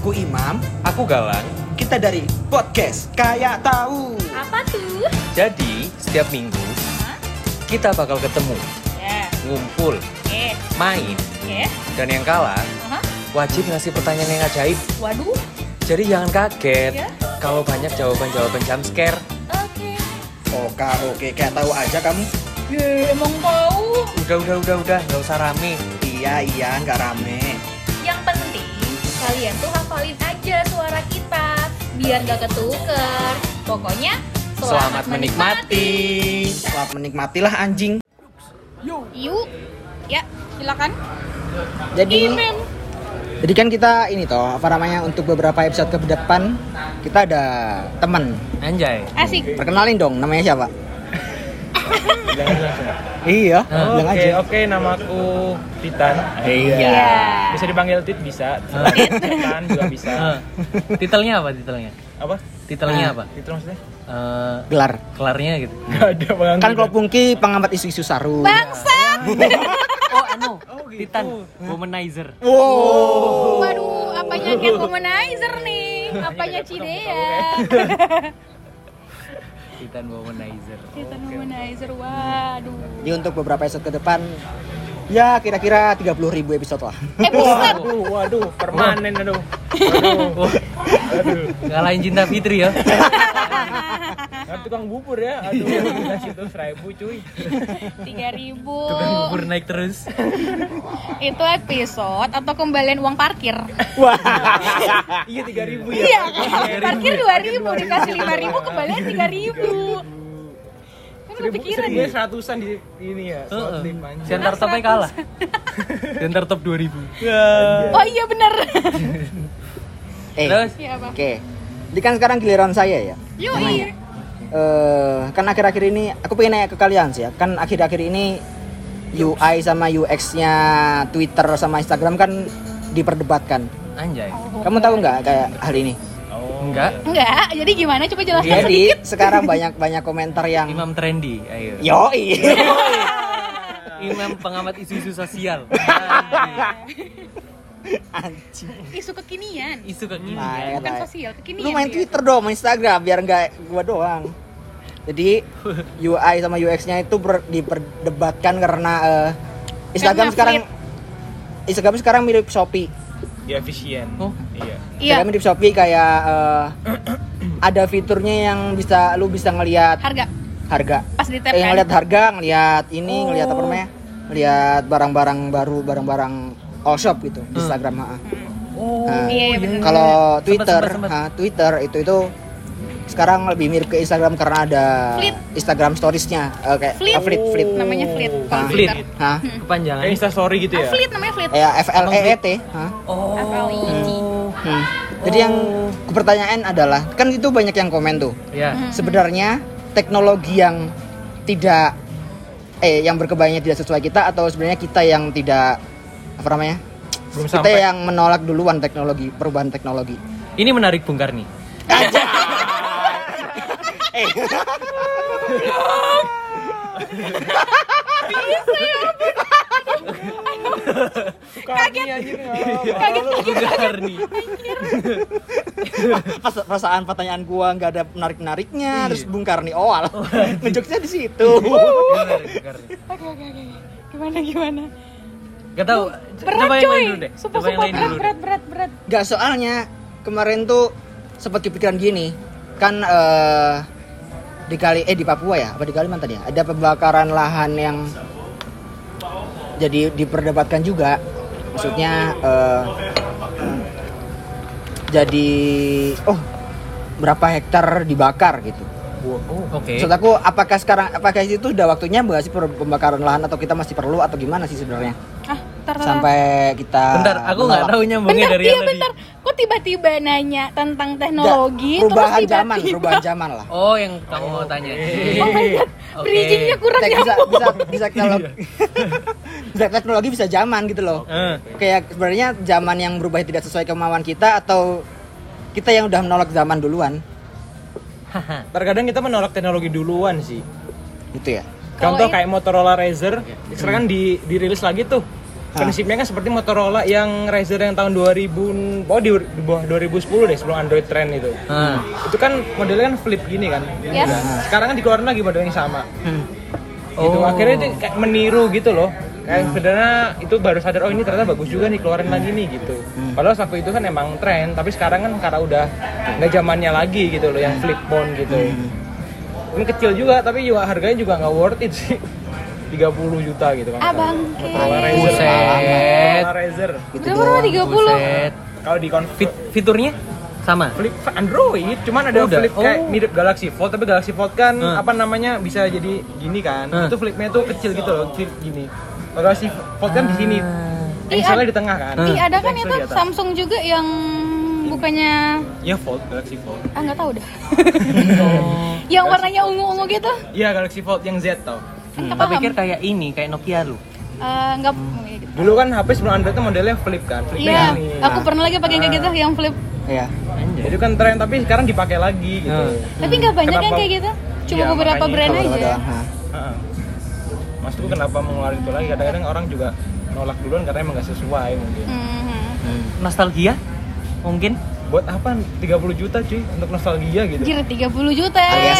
Aku Imam, Aku Galang. kita dari podcast Kayak Tahu. Apa tuh? Jadi, setiap minggu kita bakal ketemu, Ya, ngumpul, oke, main, oke. dan yang kalah Aha. wajib ngasih pertanyaan yang ajaib. Waduh, Jadi jangan kaget Ya. kalau banyak jawaban-jawaban jump scare. oke. Oke, oke, kayak tahu aja kamu. Ye, emang tahu. Udah, udah, udah, udah, nggak usah rame. Iya, iya, nggak rame. Kalian tuh hafalin aja suara kita biar gak ketuker. Pokoknya Selamat menikmati. Selamat menikmatilah anjing. Yuk, ya silakan. Jadi, Imen. jadi kan kita ini toh, apa namanya untuk beberapa episode ke depan kita ada teman. Anjay. Asik. Perkenalin dong, namanya siapa? Iya, bilang Oke, aja. oke, namaku Titan. Iya. Bisa dipanggil Tit bisa. Titan juga bisa. Eh, titelnya apa titelnya? Apa? Titelnya Ah. apa? Itu maksudnya? Eh, Gelar. kelarnya gitu. Gak ada bang. Kan kalau Pungki pengamat isu-isu saru. Bangsat. Oh, anu, gitu. Titan, womanizer. Wow. Waduh, apanya cat womanizer nih? Apanya Cidea? Titan womanizer. Kita womanizer. Waduh. Jadi untuk beberapa episode ke depan ya kira-kira 30 ribu episode lah. Eh, buset. Waduh, waduh, permanen aduh. Wah, ngalahin cinta Fitri ya. Kan tukang bubur ya. Aduh, kasih tuh seribu cuy. 3000. Tukang bubur naik terus. Itu episode atau kembalian uang parkir? Wah. Iya tiga ribu ya. Iya kan? Parkir 2000 dikasih 5000 kembalian 3000. Kan Seribu, kepikiran seribu ya? seratusan di ini ya. Slotip anjir. Center topnya kalah. Center top 2000. Oh iya bener. Eh, Terus Iya oke. Jadi kan sekarang giliran saya ya. Yuk Namanya. Eh, kan akhir-akhir ini aku pengen nanya ke kalian sih ya. Kan akhir-akhir ini UI sama UX-nya Twitter sama Instagram kan diperdebatkan. anjay. Kamu tahu nggak kayak hal ini? Oh. Enggak. Enggak, jadi gimana? Coba jelaskan Jadi sedikit. sekarang banyak banyak komentar yang Imam trendy, ayo. yoi. Imam pengamat isu-isu sosial. Anjing. Isu kekinian. Isu kekinian. Nah, Bukan ya. sosial, kekinian. Lu main dia. Twitter dong, main Instagram biar nggak gua doang. Jadi UI sama UX-nya itu ber- diperdebatkan karena eh, Instagram Karena sekarang flip. Instagram sekarang mirip Shopee. Ya efisien. Oh. Iya. Iya, Instagram mirip Shopee kayak eh, ada fiturnya yang bisa lu bisa ngelihat harga harga. pas di tap Eh, kan. ngelihat harga, ngelihat ini, Oh. ngelihat apa namanya? Ngelihat barang-barang baru, barang-barang all shop gitu di Instagram. ha. Oh. Nah, Iya, iya. Kalau Sempet, Twitter, sempet, sempet. ha, Twitter itu itu sekarang lebih mirip ke Instagram karena ada Fleet. Instagram Storiesnya, eh, kayak Fleet. eh, Fleet, Fleet. namanya fleet. Ah. Fleet. Twitter. Hah? Kepanjangan. Kayak Insta story gitu Ah, ya. fleet namanya fleet. Ya F L E E T. Hah? Oh. FLET. Hmm. Jadi yang pertanyaan adalah, kan itu banyak yang komen tuh. Ya. Sebenarnya teknologi yang tidak eh yang berkebayangnya tidak sesuai kita atau sebenarnya kita yang tidak apa namanya? Belum kita sampai. yang menolak duluan teknologi, perubahan teknologi. Ini menarik Bung Karni. Kaget. Kaget. Bung Karni. Pas perasaan pertanyaan gua nggak ada menarik-nariknya, Iya. terus Bung Karni awal. Ngejokesnya di situ. Menarik, Karni. Oke, oke, oke. Gimana gimana? Gak tau. Berat Coba yang coy. lain dulu deh. Sumpah, Coba yang lain berat, dulu. berat, berat, berat. Gak soalnya kemarin tuh sempat kepikiran gini, kan eh di kali eh di Papua ya, apa di Kalimantan ya, ada pembakaran lahan yang jadi diperdebatkan juga. Maksudnya eh jadi oh berapa hektar dibakar gitu. Oke. Maksud aku apakah sekarang apakah itu udah waktunya nggak sih pembakaran lahan atau kita masih perlu atau gimana sih sebenarnya? Ah, tar, tar, tar. Sampai kita Bentar, aku nggak tahu nyambungnya Bentar, dari iya yang tadi. bentar. Kok tiba-tiba nanya tentang Nggak, teknologi perubahan terus zaman, tiba-tiba perubahan zaman lah. Oh, yang kamu mau tanya. Oh my god, bridgingnya kurang Tek- bisa bisa bisa teknologi bisa teknologi bisa zaman gitu loh Eh. kayak sebenarnya zaman yang berubah tidak sesuai kemauan kita atau kita yang udah menolak zaman duluan Terkadang kita menolak teknologi duluan sih. gitu ya Contoh Kalau kayak Motorola Razr, sekarang kan di dirilis lagi tuh. Prinsipnya kan seperti Motorola yang Razer yang tahun 2000 oh di, di bawah 2010 deh sebelum Android trend itu. Ah. itu kan modelnya kan flip gini kan? Yes. kan. sekarang kan dikeluarin lagi model yang sama. Hmm. gitu. Oh. akhirnya itu kayak meniru gitu loh. Kayak sebenarnya itu baru sadar oh ini ternyata bagus juga nih keluarin lagi nih gitu. Padahal waktu itu kan emang tren tapi sekarang kan karena udah nggak zamannya lagi gitu loh yang flip phone gitu. Ini kecil juga tapi juga harganya juga nggak worth it sih 30 juta gitu kan Abang Motorola ke. Razer Buset. Motorola Razer Gitu Berapa berapa doang. 30? Buset. kalau di konfit Fit, fiturnya sama. flip Android cuman ada Udah. flip kayak Oh. mirip Galaxy Fold tapi Galaxy Fold kan Hmm. apa namanya bisa jadi gini kan Hmm. itu flipnya tuh kecil gitu loh flip gini Kalau Galaxy Fold kan di sini Ih, Excelnya ad- di tengah kan Ih, ada kan itu. Samsung juga yang bukannya Iya Fold Galaxy Fold ah nggak tahu dah. yang warnanya ungu-ungu gitu. iya Galaxy Fold yang Z tau Kan nggak Tak paham. pikir kayak ini, kayak Nokia lu. Eh, nggak oh, iya gitu. dulu kan HP sebelum Android tuh modelnya flip kan flipnya Iya, gini aku pernah lagi pakai kayak gitu yang flip. Iya. Itu kan tren tapi sekarang dipakai lagi gitu Hmm. Tapi nggak banyak yang Kenapa? kayak gitu. Cuma Iya, beberapa makanya brand aja. doang, ha. Heeh. Maksudku kenapa mengeluarkan itu lagi kadang-kadang orang juga nolak duluan karena emang gak sesuai mungkin Mhm. Hmm. Nostalgia? Mungkin? Buat apa 30 juta cuy untuk nostalgia gitu Anjir 30 juta. Ya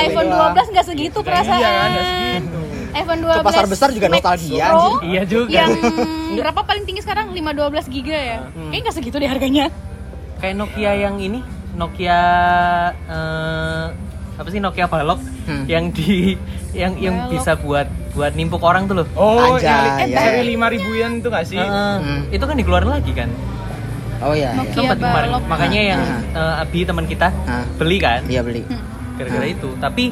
iPhone doang. 12 nggak segitu perasaan. Iya ya segitu. iPhone Ke 12 pasar besar juga Max nostalgia, Pro anjir. Iya juga. Yang berapa paling tinggi sekarang? 512 giga ya? Kayaknya nggak segitu deh harganya. Kayak Nokia yang ini, Nokia eh, apa sih Nokia balok Hmm. yang di yang yang Balok. bisa buat buat nimpuk orang tuh loh. Oh, Anjay, yang ya. seri 5 ribuan tuh gak sih? Heeh. Hmm. Itu kan dikeluarin lagi kan? Oh iya. iya. Nokia. Sempat kemarin. balok. Makanya yang eh, Abi teman kita Ah. beli kan? Iya beli. Gara-gara itu. Tapi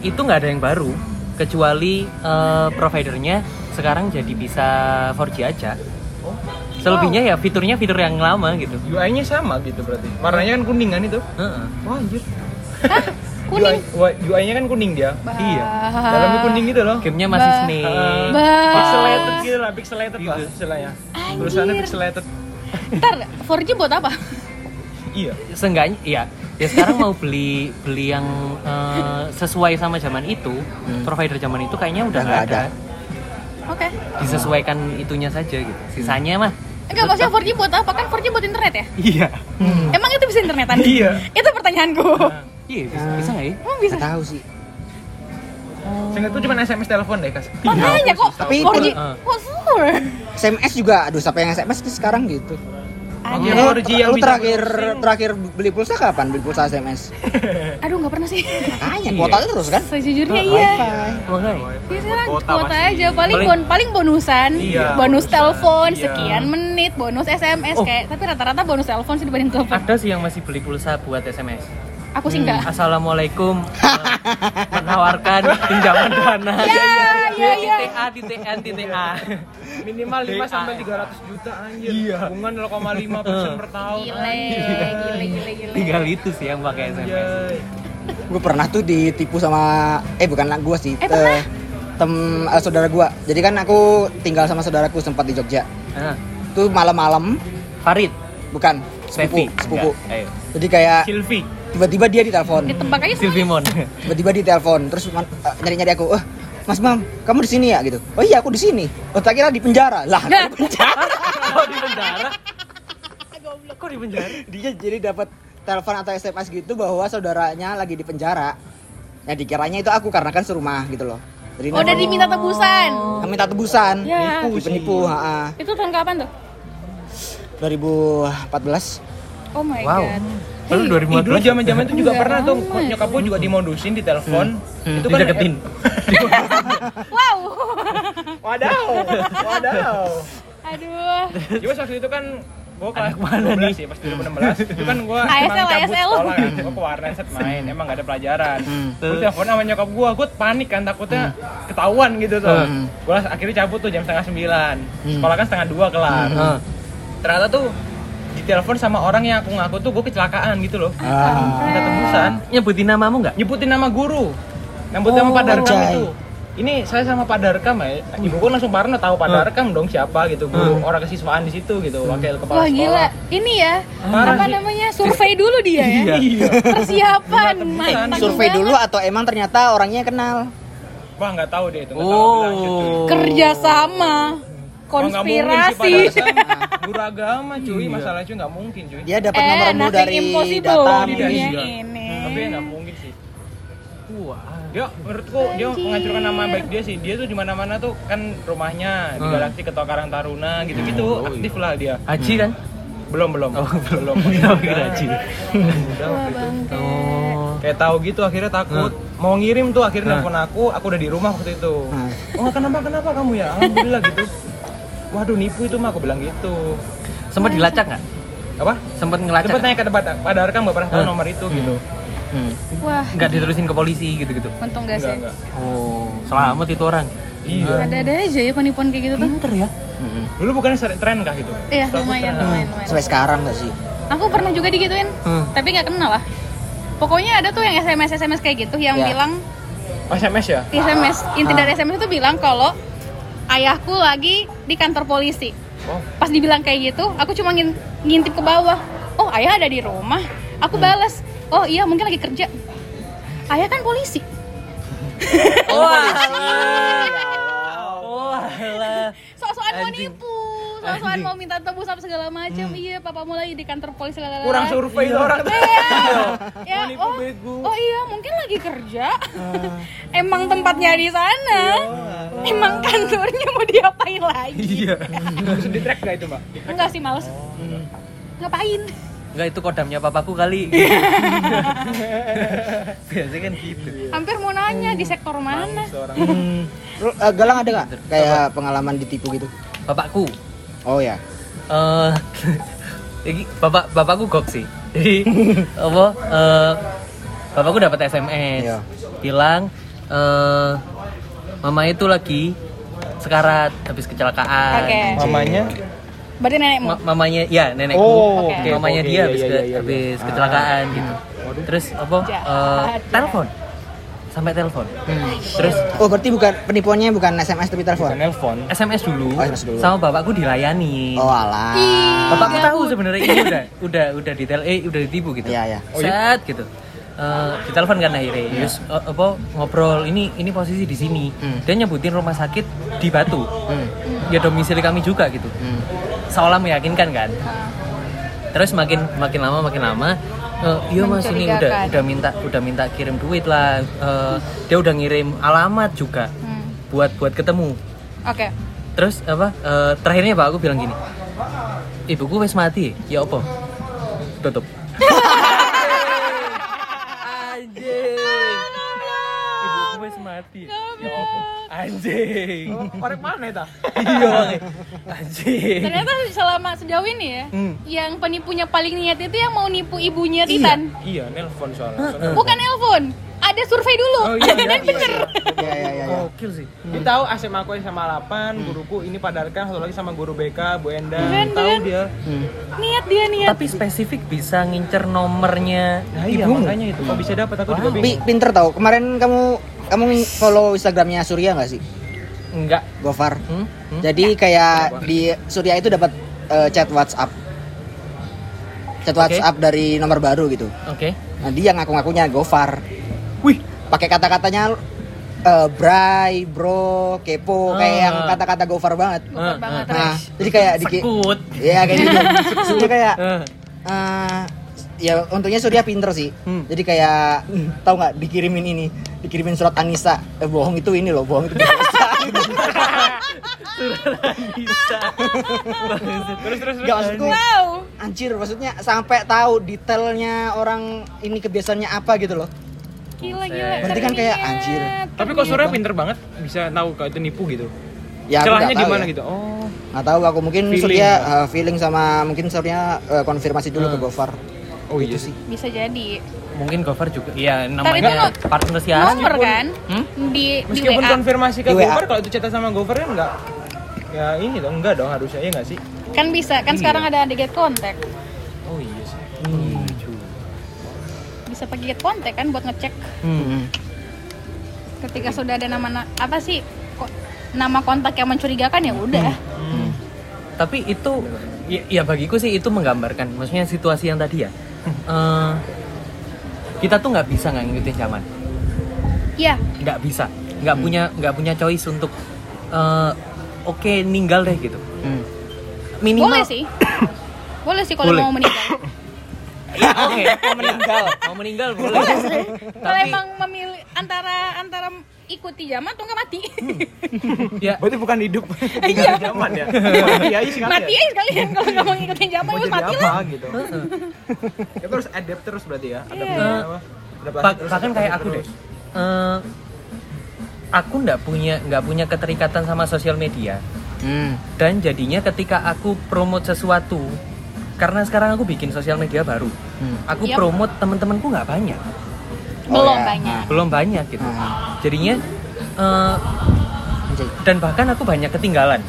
itu nggak ada yang baru kecuali eh, providernya sekarang jadi bisa 4G aja. Selebihnya ya fiturnya fitur yang lama gitu. UI-nya sama gitu berarti. Warnanya kan kuning kan itu? Heeh. Wah, anjir. Kuning. UI-nya kan kuning dia. Iya. Dalamnya kuning gitu loh. Gamenya masih Bah. Snake. Bah. Pixelated gitu lah, pixelated lah Gitu. istilahnya. Anjir. Tulisannya pixelated. Ntar 4G buat apa? Iya. Seenggaknya ya ya sekarang mau beli beli yang eh, sesuai sama zaman itu provider zaman itu kayaknya udah nggak ada. ada. Oke. disesuaikan itunya saja gitu sisanya mah Enggak, maksudnya 4G buat apa? Kan 4G buat internet ya? iya Emang itu bisa internetan? Iya. itu pertanyaanku. iya bisa, bisa nggak ya Emang bisa? Tahu sih. Sehingga itu cuma SMS telepon deh, Kas. Makanya kok Tapi 4G. Ah. What for? SMS juga, aduh siapa yang SMS sih sekarang gitu. Oke, Ada. 4G yang lu terakhir terakhir beli pulsa kapan? Beli pulsa SMS. Aduh, nggak pernah sih. Makanya Iya. kuota terus kan? Sejujurnya iya. makanya Ya sekarang Kuota kuota, aja paling Paling- bon paling bonusan, Iya, bonus bonusan. telepon Iya. sekian menit, bonus SMS Oh. kayak tapi rata-rata bonus telepon sih dibanding telepon. ada sih yang masih beli pulsa buat SMS Aku sih enggak. assalamualaikum eh, menawarkan pinjaman dana Ya, ya, ya. titik A titik N titik A Minimal 5 sampai 300 juta anjir. Iya. Bunga 0,5 persen per tahun. Gile, gile, gile, gile. tinggal itu sih yang pakai SMS Anjay. Gue pernah tuh ditipu sama eh bukan anak gue sih. Eh, pernah? tem eh, saudara gue. Jadi kan aku tinggal sama saudaraku sempat di Jogja. nah, Tuh malam-malam Farid bukan sepupu, Sevi sepupu. Ayo Jadi kayak Silvi. tiba-tiba dia ditelepon. Ditebak aja semuanya. Silvimon Tiba-tiba dia telepon terus eh, nyari-nyari aku. Eh, Mas Mam, kamu di sini ya gitu. Oh iya, aku di sini. Oh, tak kira di penjara. Lah, di penjara. kok di penjara kok di penjara dia jadi dapat telepon atau SMS gitu bahwa saudaranya lagi di penjara. Ya dikiranya itu aku karena kan serumah gitu loh. Jadi Oh, udah diminta tebusan. Kami minta tebusan. Ya. Nipu, penipu, ha, Itu tahun kapan tuh? 2014. Oh my wow god. Lalu dulu 2014 zaman-zaman itu juga pernah tuh nyokap gue juga dimodusin di telepon. Hmm. Itu kan dideketin Wow. Wadaw. Wadaw. Aduh. Cuma waktu itu kan gue kelas Anak mana 12 nih? sih pas 2016 itu kan gue ASL, emang cabut ASL. sekolah kan gue ke warnet set main emang gak ada pelajaran Hmm. gue telepon sama nyokap gue gue panik kan takutnya ketahuan gitu tuh Hmm. gue akhirnya cabut tuh jam setengah sembilan Hmm. sekolah kan setengah dua kelar ternyata tuh ditelepon sama orang yang aku ngaku tuh gue kecelakaan gitu loh Ah. tembusan nyebutin namamu nggak nyebutin nama guru nyebutin nama Oh, Pak Darkam anjay. itu ini saya sama Pak Darkam ya ibu gue langsung parno tahu Pak Hmm. Darkam dong siapa gitu guru orang kesiswaan di situ gitu wakil kepala Wah sekolah gila, ini ya Parah apa sih. namanya survei dulu dia ya. Iya. Persiapan, mantap tebusan. Survei dulu atau emang ternyata orangnya kenal? Wah nggak tahu deh itu. tahu cuy. oh Kerja sama. Nggak mungkin sih, konspirasi. guru agama cuy, masalahnya cuy nggak mungkin cuy. Dia dapat eh, nothing dari data. di Iya, dunia iya. ini. Tapi nggak mungkin sih. Wah. Dia menurutku dia menghancurkan nama baik dia sih. Dia tuh di mana-mana tuh kan rumahnya di Hmm. Galaksi Ketua Karang Taruna gitu-gitu aktif lah dia. Haji kan? Belum belum. Oh, belum. Oh, kira Haji. Udah. Oh. Kayak tahu gitu akhirnya takut. Mau ngirim tuh akhirnya Hmm. nelfon aku, aku udah di rumah waktu itu. Hmm. Oh, kenapa kenapa kamu ya? Alhamdulillah gitu. Waduh, nipu itu mah aku bilang gitu. Sempat dilacak nggak? Apa? Sempat ngelacak? Cepet nanya ke debat pada Arkam nggak pernah tahu Hmm. nomor itu gitu. Hmm. Wah, Nggak diterusin ke polisi gitu-gitu. untung gak sih. enggak. Oh, selamat itu orang. Iya. Ada-ada aja ya penipuan kayak gitu tuh. Pinter ya. Hmm. Dulu bukannya sering tren kah gitu? Iya, aku lumayan, tren. lumayan, lumayan. Sampai sekarang gak sih? Aku pernah juga digituin, Hmm. tapi nggak kenal lah. Pokoknya ada tuh yang SMS SMS kayak gitu yang Ya. bilang Oh, SMS ya? SMS inti Ah. dari SMS itu bilang kalau ayahku lagi di kantor polisi. Oh, Pas dibilang kayak gitu, aku cuma ngin- ngintip ke bawah. Oh, ayah ada di rumah. Aku balas. Oh iya, mungkin lagi kerja. Ayah kan polisi. Oh. Sok-sokan mau Anjing. nipu, Anjing. mau minta tebus apa segala macam. Iya, papamu lagi di kantor polisi lalala. kurang survei itu orang tuh. Ya, Mau nipu oh, oh iya, mungkin lagi kerja. Emang tempatnya di sana. Emang kantornya mau diapain lagi? Iya. Di track gak itu, Mbak? Enggak sih, males. Ngapain? Enggak itu kodamnya papaku kali. Biasanya kan gitu. Hampir mau nanya di sektor mana? Seorang Hmm. Eh, Galang ada nggak kayak pengalaman ditipu gitu? Bapakku Oh ya. eh jadi bapak bapakku gok sih. Jadi apa eh bapakku dapat SMS Iya. bilang eh mama itu lagi sekarat habis kecelakaan. Oke. mamanya. Berarti nenekmu. Ma- mamanya ya nenekku. Oh, Oke. oke. mamanya oke, dia iya, habis, iya, iya, iya. habis kecelakaan gitu. Terus apa? Eh, jahat. telepon. Sampai telepon. Terus Oh berarti bukan penipuannya bukan SMS tapi telepon. nelpon. SMS dulu, Oh, SMS dulu. sama bapakku dilayani. Oh alah. Bapakku tahu sebenarnya ini udah udah udah detail eh udah ditipu gitu. Iya, iya. Oh, iya? Set gitu. Eh ditelepon kan akhirnya. Terus eh, apa ngobrol ini ini posisi di sini. Hmm. Dia nyebutin rumah sakit di Batu. Hmm. Ya domisili kami juga gitu. Hmm. Seolah meyakinkan kan. Terus makin makin lama makin lama eh, iya mas ini udah udah minta udah minta kirim duit lah. Eh, dia udah ngirim alamat juga Hmm. buat buat ketemu. Oke. Terus apa? eh, terakhirnya pak aku bilang gini, ibuku wes mati, ya apa? Tutup. Wes mati. Ya apa? Anjing. Korek mana itu? Iya. makanya. Anjing. Ternyata selama sejauh ini ya, Hmm. yang penipunya paling niat itu yang mau nipu ibunya Titan. Iya, nelpon soalnya. Soalnya Bukan nelpon, ada survei dulu. Oh, iya, iya, Dan bener. Iya iya iya. iya. Gokil sih. Dia tahu SMA aku SMA 8, guruku ini padarkan satu lagi sama guru BK, Bu Enda. Tahu dia. Hmm. Niat dia niat. Tapi spesifik bisa ngincer nomornya Nah, iya, ibumu. makanya itu kok bisa dapat aku juga Pi- bingung. pinter tau. Kemarin kamu kamu follow Instagramnya Surya nggak sih? Enggak. Gofar. Hmm? Hmm? Jadi kayak di Surya itu dapat eh, chat WhatsApp. Chat Oke. WhatsApp dari nomor baru gitu. Oke. Nah, dia ngaku-ngakunya Gofar. Wih. Pakai kata-katanya eh, bray, bro, kepo, kayak Ah. yang kata-kata Gofar banget. Gofar Ah, banget. ah. Nah, jadi kayak dikit Sekut. Iya kayak gitu. Jadi kayak Eh. Ya untungnya Surya pinter sih. Hmm. Jadi kayak hmm, tahu nggak dikirimin ini, dikirimin surat Anissa. Eh bohong itu ini loh, bohong itu bisa. bisa. Terus terus terus. Gak maksudku Wow. anjir maksudnya sampai tahu detailnya orang ini kebiasaannya apa gitu loh. Gila gila. Berarti kan kayak anjir. Tapi kok Surya pinter banget bisa tahu kalau itu nipu gitu. Ya aku Celahnya di mana ya. gitu? Oh. Nggak tahu aku mungkin Feeling Surya ya? eh, feeling sama mungkin Surya eh, konfirmasi dulu ke Hmm. Gofar. Oh iya Itu sih. Bisa jadi. Mungkin Gofar juga. Iya, itu namanya partner siapa? Nomor kan? Hmm? Di di Meskipun WA. konfirmasi ke Di. Gofar kalau itu cerita sama Gofar kan enggak ya ini dong enggak dong harusnya ya enggak sih? Kan bisa. Kan Iya. sekarang ada di get contact. Oh iya sih. Hmm. Bisa pakai get contact kan buat ngecek Hmm. ketika sudah ada nama na- apa sih kok nama kontak yang mencurigakan ya udah. Hmm. Tapi itu ya, ya bagiku sih itu menggambarkan maksudnya situasi yang tadi ya. Eh, kita tuh nggak bisa nggak ngikutin zaman. Iya. Nggak bisa. Nggak punya nggak punya choice untuk eh, oke ninggal deh gitu Hmm. minimal Boleh sih. Boleh sih kalau Boleh. mau meninggal. Iya, oke Mau meninggal. mau meninggal boleh Kalau tapi emang memilih antara antara ikuti zaman atau nggak mati. ya Berarti bukan hidup Iya. zaman ya. Mati aja sih mati aja sekalian kalau nggak mau ngikutin zaman ya jadi mati apa lah. gitu. Kita harus adapt terus berarti ya. Adaptasi Eh, apa? Adaptasi Bah- terus, bahkan kayak aku deh. Eh, aku nggak punya nggak punya keterikatan sama sosial media Hmm. dan jadinya ketika aku promote sesuatu karena sekarang aku bikin sosial media baru Hmm. aku Yap. promote teman-temanku nggak banyak Oh, Belum ya. banyak. belum banyak gitu Hmm. jadinya eh, Anjay. dan bahkan aku banyak ketinggalan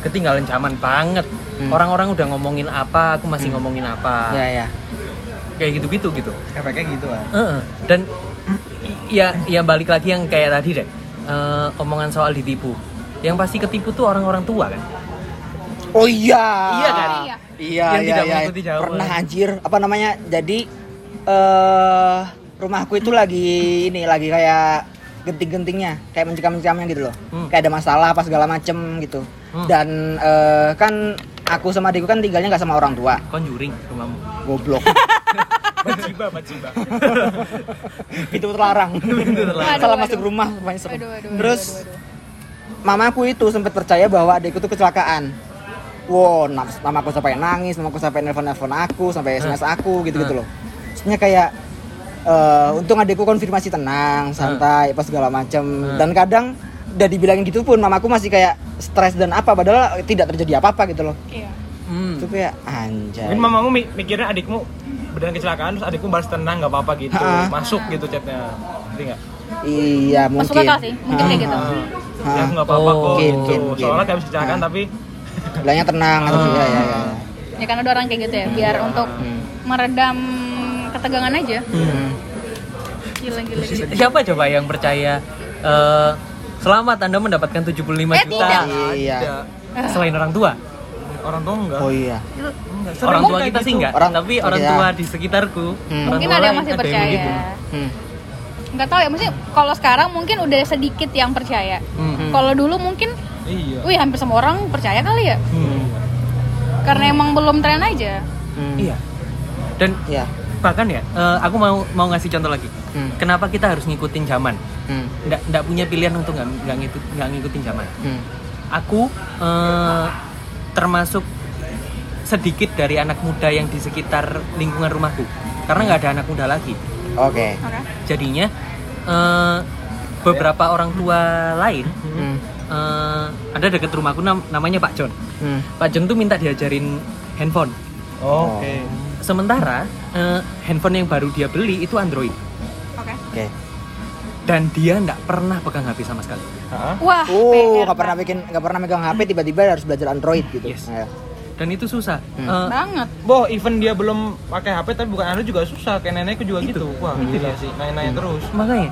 ketinggalan zaman banget Hmm. orang-orang udah ngomongin apa aku masih ngomongin apa Ya ya. kayak gitu-gitu gitu efeknya gitu lah. Heeh. dan ya ya balik lagi yang kayak tadi deh eh, omongan soal ditipu yang pasti ketipu tuh orang-orang tua kan Oh iya. Iya kan? Iya. Iya, Yang iya, tidak iya. mengikuti jawaban. Pernah anjir, apa namanya? Jadi eh rumahku itu lagi ini lagi kayak genting-gentingnya, kayak mencekam-mencamnya gitu loh. Hmm. Kayak ada masalah apa segala macem gitu. Hmm. Dan eh, kan aku sama adikku kan tinggalnya nggak sama orang tua. konjuring rumahmu Goblok. Baciba, baciba. Pintu terlarang. terlarang. Salah masuk rumah, rumahnya serem. Waduh, Terus mamaku itu sempat percaya bahwa adikku tuh kecelakaan. Wow, nam- mamaku sampai nangis, mamaku sampai nelfon-nelfon aku, sampai SMS aku gitu-gitu loh. Maksudnya kayak eh, untung adikku konfirmasi tenang, santai, apa segala macem. Dan kadang udah dibilangin gitu pun mamaku masih kayak stres dan apa padahal tidak terjadi apa-apa gitu loh. Iya. Hmm. Itu kayak anjay. Mungkin mamamu mi- mikirnya adikmu beneran kecelakaan terus adikmu balas tenang nggak apa-apa gitu. Ha. Masuk gitu chatnya. Ngerti nggak? Iya, Masuk mungkin. akal sih, mungkin kayak gitu. Ah. Ah. Ya aku nggak apa-apa Oh, kok mungkin, gitu. mungkin, mungkin. Soalnya kayak kecelakaan Ah. tapi Bilangnya tenang atau ya, ya, ya. Ya kan ada orang kayak gitu ya, biar untuk Hmm. meredam ketegangan aja. Hmm. Gila gila. gila. siapa coba yang percaya eh, selamat anda mendapatkan 75 Eh, juta tidak. Iya. Tidak. selain orang tua orang tua enggak. Oh iya. Enggak. orang tua kita sih gitu. enggak Orang- tapi orang iya. tua di sekitarku Hmm. orang Mungkin tua ada yang masih percaya. begitu. Hmm. Nggak tahu ya, maksudnya kalau sekarang mungkin udah sedikit yang percaya. Hmm. Kalau dulu mungkin, Iya. wih hampir semua orang percaya kali ya. Hmm. Karena emang belum tren aja. Hmm. iya dan Iya. Bahkan ya eh, aku mau mau ngasih contoh lagi Hmm. kenapa kita harus ngikutin zaman Hmm. nggak nggak punya pilihan untuk nggak nggak ngikut nggak ngikutin zaman Hmm. aku eh, termasuk sedikit dari anak muda yang di sekitar lingkungan rumahku karena nggak ada anak muda lagi Oke. Oke. jadinya eh, beberapa orang tua lain Hmm. eh, ada deket rumahku nam- namanya Pak John Hmm. Pak John tuh minta diajarin handphone Oh, Oke. Sementara eh, handphone yang baru dia beli itu Android Oke. Oke. dan dia nggak pernah pegang HP sama sekali Hah? Wah, Oh, nggak pernah bikin, nggak pernah megang HP, tiba-tiba harus belajar Android gitu. Yes. Ya. dan itu susah Hmm. Eh, banget. Boh, even dia belum pakai HP tapi bukan Android juga susah. Kayak nenekku juga Itu. gitu. Wah, gila sih. Nanya-nanya terus. makanya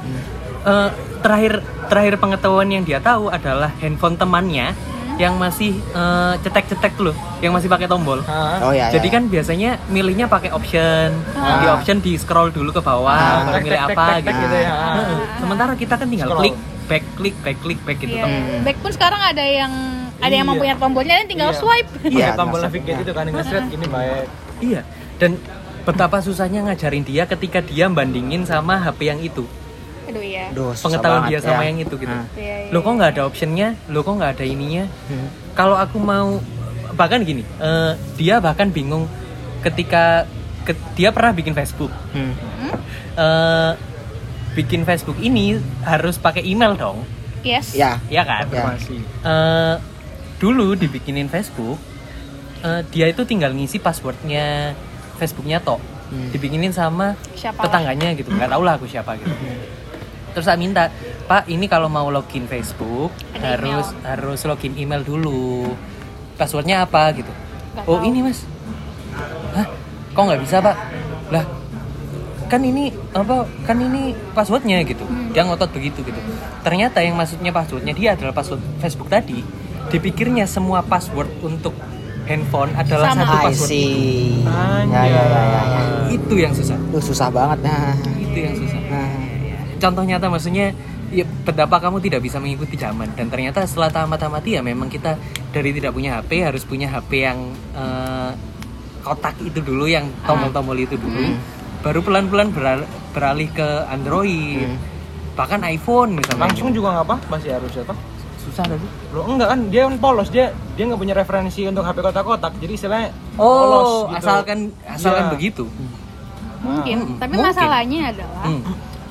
eh, terakhir terakhir pengetahuan yang dia tahu adalah handphone temannya yang masih eh, cetek-cetek tuh loh yang masih pakai tombol Hah? Oh ya. jadi ya, kan biasanya milihnya pakai option Ah. di option di scroll dulu ke bawah Ah. baru Tek, milih tek, apa tek, tek, gitu gitu ya. Heeh. sementara kita kan tinggal Scroll. klik back klik back klik back gitu Iya. toh. Hmm. Back pun sekarang ada yang ada yang Iya. mau punya tombolnya dan tinggal Iya. swipe. Iya, tombol navigate itu kan nge-thread gini baik. iya dan betapa susahnya ngajarin dia ketika dia bandingin sama HP yang itu Aduh iya. Duh, susah pengetahuan banget dia sama ya. yang itu gitu Ah. Iya, iya. lo kok nggak ada optionnya lo kok nggak ada ininya Hmm. kalau aku mau bahkan gini eh, dia bahkan bingung ketika ke- dia pernah bikin Facebook Hmm. Eh, bikin Facebook ini harus pakai email dong Yes. Ya. ya kan Ya. Masih. Eh, dulu dibikinin Facebook eh, dia itu tinggal ngisi passwordnya Facebooknya tok Hmm. dibikinin sama Siapa? tetangganya gitu nggak tahu lah aku siapa gitu terus saya minta pak ini kalau mau login Facebook Ada harus email. harus login email dulu passwordnya apa gitu Nggak oh tahu. ini mas hah kok nggak bisa pak lah kan ini apa kan ini passwordnya gitu Hmm. dia ngotot begitu gitu ternyata yang maksudnya passwordnya dia adalah password Facebook tadi dipikirnya semua password untuk handphone adalah Sama. satu password itu. Ya, ya, ya, ya, ya. itu yang susah Itu susah banget nah. itu yang susah Nah. Contoh nyata maksudnya ya betapa kamu tidak bisa mengikuti zaman dan ternyata setelah tamat-tamati ya memang kita dari tidak punya HP harus punya HP yang eh, kotak itu dulu yang tombol-tombol itu dulu Hmm. baru pelan-pelan beral- beralih ke Android Hmm. bahkan iPhone misalnya langsung juga nggak apa masih harus apa susah tadi lo enggak kan dia kan polos dia dia nggak punya referensi untuk HP kotak-kotak jadi istilahnya oh polos gitu. asalkan asalkan Iya. begitu Mungkin, Hmm, tapi mungkin. masalahnya adalah Hmm.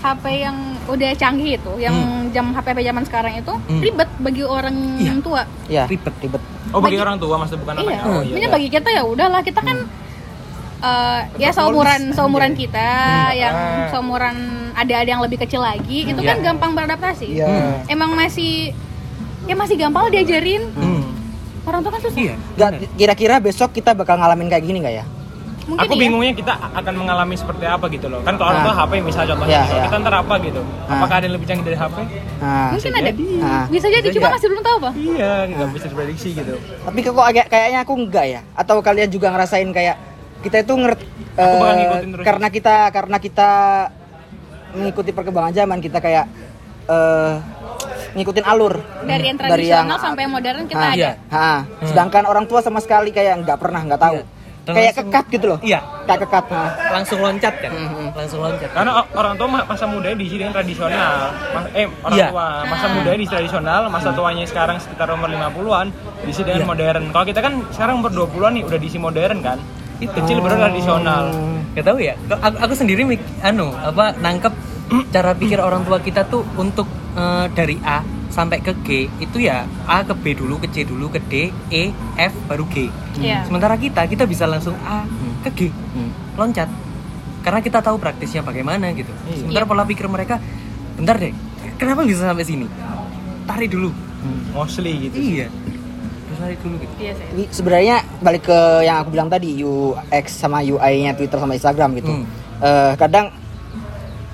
HP yang udah canggih itu, yang jam HP zaman sekarang itu Hmm. ribet bagi orang Iya. tua. ya Ribet. ribet oh bagi, Bagi- orang tua maksudnya bukan iya. anaknya oh iya, Ini iya. bagi kita ya udahlah kita kan eh, ya Tetap seumuran seumuran kita, yang Ah. seumuran ada-ada yang lebih kecil lagi, itu Iya. kan gampang beradaptasi. Iya. Hmm. Emang masih ya masih gampang diajarin. Hmm. Orang tua kan susah. iya kira-kira besok kita bakal ngalamin kayak gini nggak ya Mungkin aku iya. bingungnya kita akan mengalami seperti apa gitu loh kan kalau orang tua Ah. HP misalnya contohnya gitu. iya. kita ntar apa gitu Ah. apakah ada yang lebih canggih dari HP nah Mungkin bisa ada. jadi. Nah, Bisa jadi cuma masih belum tahu, Pak. iya nggak bisa diprediksi gitu tapi kok agak kayaknya aku enggak ya atau kalian juga ngerasain kayak kita itu ngerti ngikutin terus. karena kita karena kita mengikuti perkembangan zaman kita kayak eh ngikutin alur Dari yang Dari tradisional yang- sampai yang modern kita Ah, ada. iya. Ha, sedangkan orang tua sama sekali kayak nggak pernah nggak tahu Iya. Dan kayak langsung- kekat gitu loh? Iya. Kayak kekat. Nah. langsung loncat kan? Mhm. langsung loncat. Karena orang tua ma- masa mudanya diisi dengan tradisional. Mas- eh orang Iya. tua. Masa mudanya di tradisional masa tuanya sekarang sekitar umur 50-an diisi dengan Iya. modern. Kalau kita kan sekarang umur 20-an nih udah diisi modern kan? Itu kecil baru tradisional. Gak tahu ya. Aku, aku sendiri mik, anu apa nangkep cara pikir orang tua kita tuh untuk eh, dari A sampai ke G itu ya A ke B dulu, ke C dulu, ke D, E, F baru G. Iya. Sementara kita kita bisa langsung A ke G Hmm. loncat. Karena kita tahu praktisnya bagaimana gitu. Iya. Sementara pola pikir mereka bentar deh. Kenapa bisa sampai sini? Tarik dulu. mostly gitu Iya. Tarik dulu gitu. Iya sebenarnya balik ke yang aku bilang tadi UX sama UI-nya Twitter sama Instagram gitu. Hmm. Eh, kadang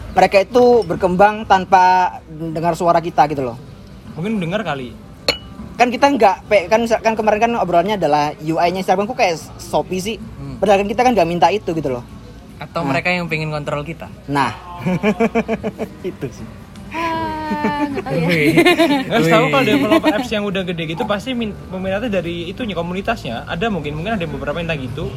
mereka itu berkembang tanpa dengar suara kita gitu loh. Mungkin dengar kali Kan kita nggak kan kan kemarin kan obrolannya adalah UI-nya Instagram kok kayak Shopee sih. Hmm. Padahal kan kita kan nggak minta itu gitu loh. Atau Nah. mereka yang pengen kontrol kita. Nah, itu sih. Ah, nggak tahu ya. Tahu kalau developer apps yang udah gede gitu pasti min- peminatnya dari itunya komunitasnya ada mungkin mungkin ada beberapa yang tak gitu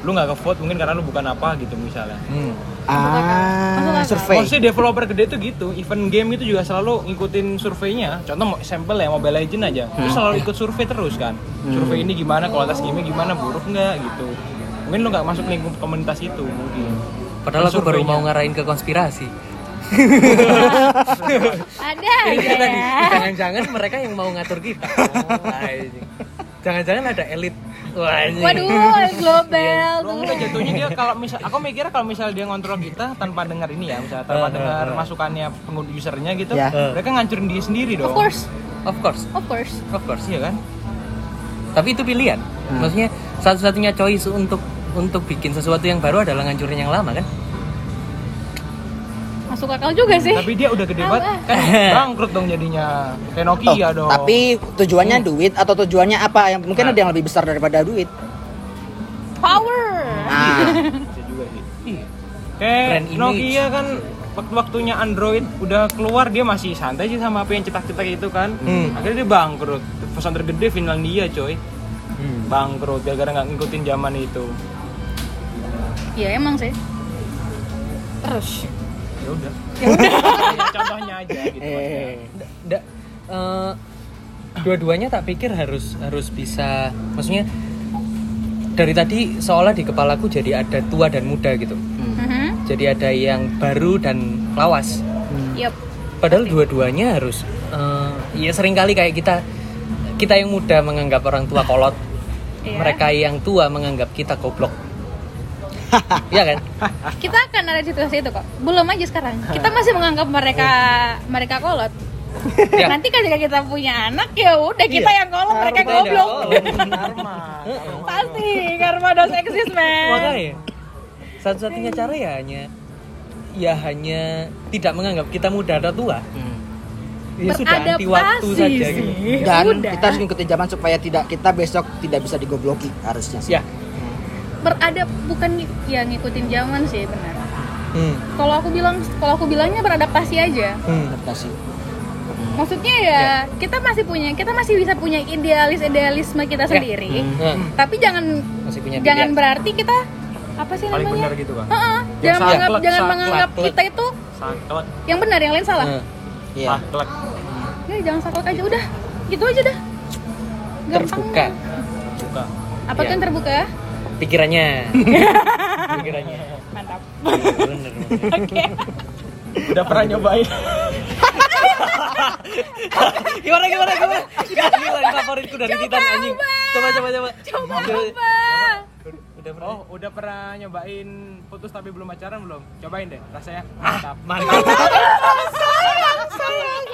lu nggak ke vote mungkin karena lu bukan apa gitu misalnya Hmm. Ah, survei. Maksudnya developer gede tuh gitu, event game itu juga selalu ngikutin surveinya. Contoh mau- sampel ya Mobile Legend aja, itu selalu ikut survei terus kan. Survei ini gimana, kualitas game gimana, buruk nggak gitu. Mungkin lu nggak masuk lingkup komunitas itu mungkin. Padahal aku baru mau ngarahin ke konspirasi. Ada tadi, ya. jangan-jangan mereka yang mau ngatur kita. Wah, ini. Jangan-jangan ada elit. Wah, ini. Waduh, global enggak jatuhnya dia kalau misal aku mikirnya kalau misal dia ngontrol kita tanpa dengar ini ya, misalnya tanpa Eh, dengar eh. masukannya pengguna usernya gitu, Ya. Eh. mereka ngancurin dia sendiri dong. Of course, Of course, of course. of course. Iya kan? Tapi itu pilihan. Hmm. Maksudnya satu-satunya choice untuk untuk bikin sesuatu yang baru adalah ngancurin yang lama kan? Masuk akal juga sih. Tapi dia udah gede banget, kan bangkrut dong jadinya. Kayak Oh, Nokia dong. tapi tujuannya duit atau tujuannya apa? Yang mungkin ada yang lebih besar daripada duit. Power. Ah, Bisa juga sih. Iya. Kayak. Nokia kan waktu-waktunya Android udah keluar dia masih santai sih sama apa yang cetak-cetak itu kan. Hmm. Akhirnya dia bangkrut. Perusahaan tergede Finlandia coy. Hmm. Bangkrut gara-gara nggak ngikutin zaman itu. Iya emang sih. Terus. Ya udah. Ya udah. Contohnya aja gitu. maksudnya. eh, Da- eh, dua-duanya tak pikir harus harus bisa maksudnya dari tadi seolah di kepalaku jadi ada tua dan muda gitu Mhm. jadi ada yang baru dan lawas Yup. padahal dua-duanya harus eh, ya sering kali kayak kita kita yang muda menganggap orang tua kolot Iya. mereka yang tua menganggap kita goblok Iya kan Kita akan ada di situasi itu kok. Belum aja sekarang. Kita masih menganggap mereka mereka kolot. Ya. Nanti ketika kita punya anak ya udah kita yang kolot, mereka goblok. Karma. Pasti karma does exist, man. makanya satu-satunya cara ya hanya ya hanya tidak menganggap kita muda atau tua hmm. ya sudah anti waktu Beradaptasi saja sih. gitu Dan Udah. kita harus ngikutin zaman supaya tidak kita besok tidak bisa digobloki harusnya sih. ya Beradap bukan ya ngikutin zaman sih benar. hmm. Kalau aku bilang kalau aku bilangnya beradaptasi aja. Hmm. Adaptasi. maksudnya ya kita masih punya kita masih bisa punya idealis idealisme kita sendiri Nah, tapi jangan masih punya jangan berarti kita apa sih paling namanya benar gitu kan Heeh, Yang jangan menganggap saklek, jangan saklek. menganggap Saklek. kita itu saklek yang benar yang lain salah Nah, Iya. saklek ya jangan saklek aja udah gitu aja dah Gampang. terbuka apa tuh Iya. yang terbuka pikirannya. Pikirannya. Mantap. Bener bener. udah pernah nyobain? Gimana gimana gimana? Gila ini favoritku dari Titan anjing. Coba coba coba. Coba udah pernah? Oh udah pernah nyobain putus tapi belum pacaran belum? Cobain deh rasanya. Mantap. mantap. Sayang sayang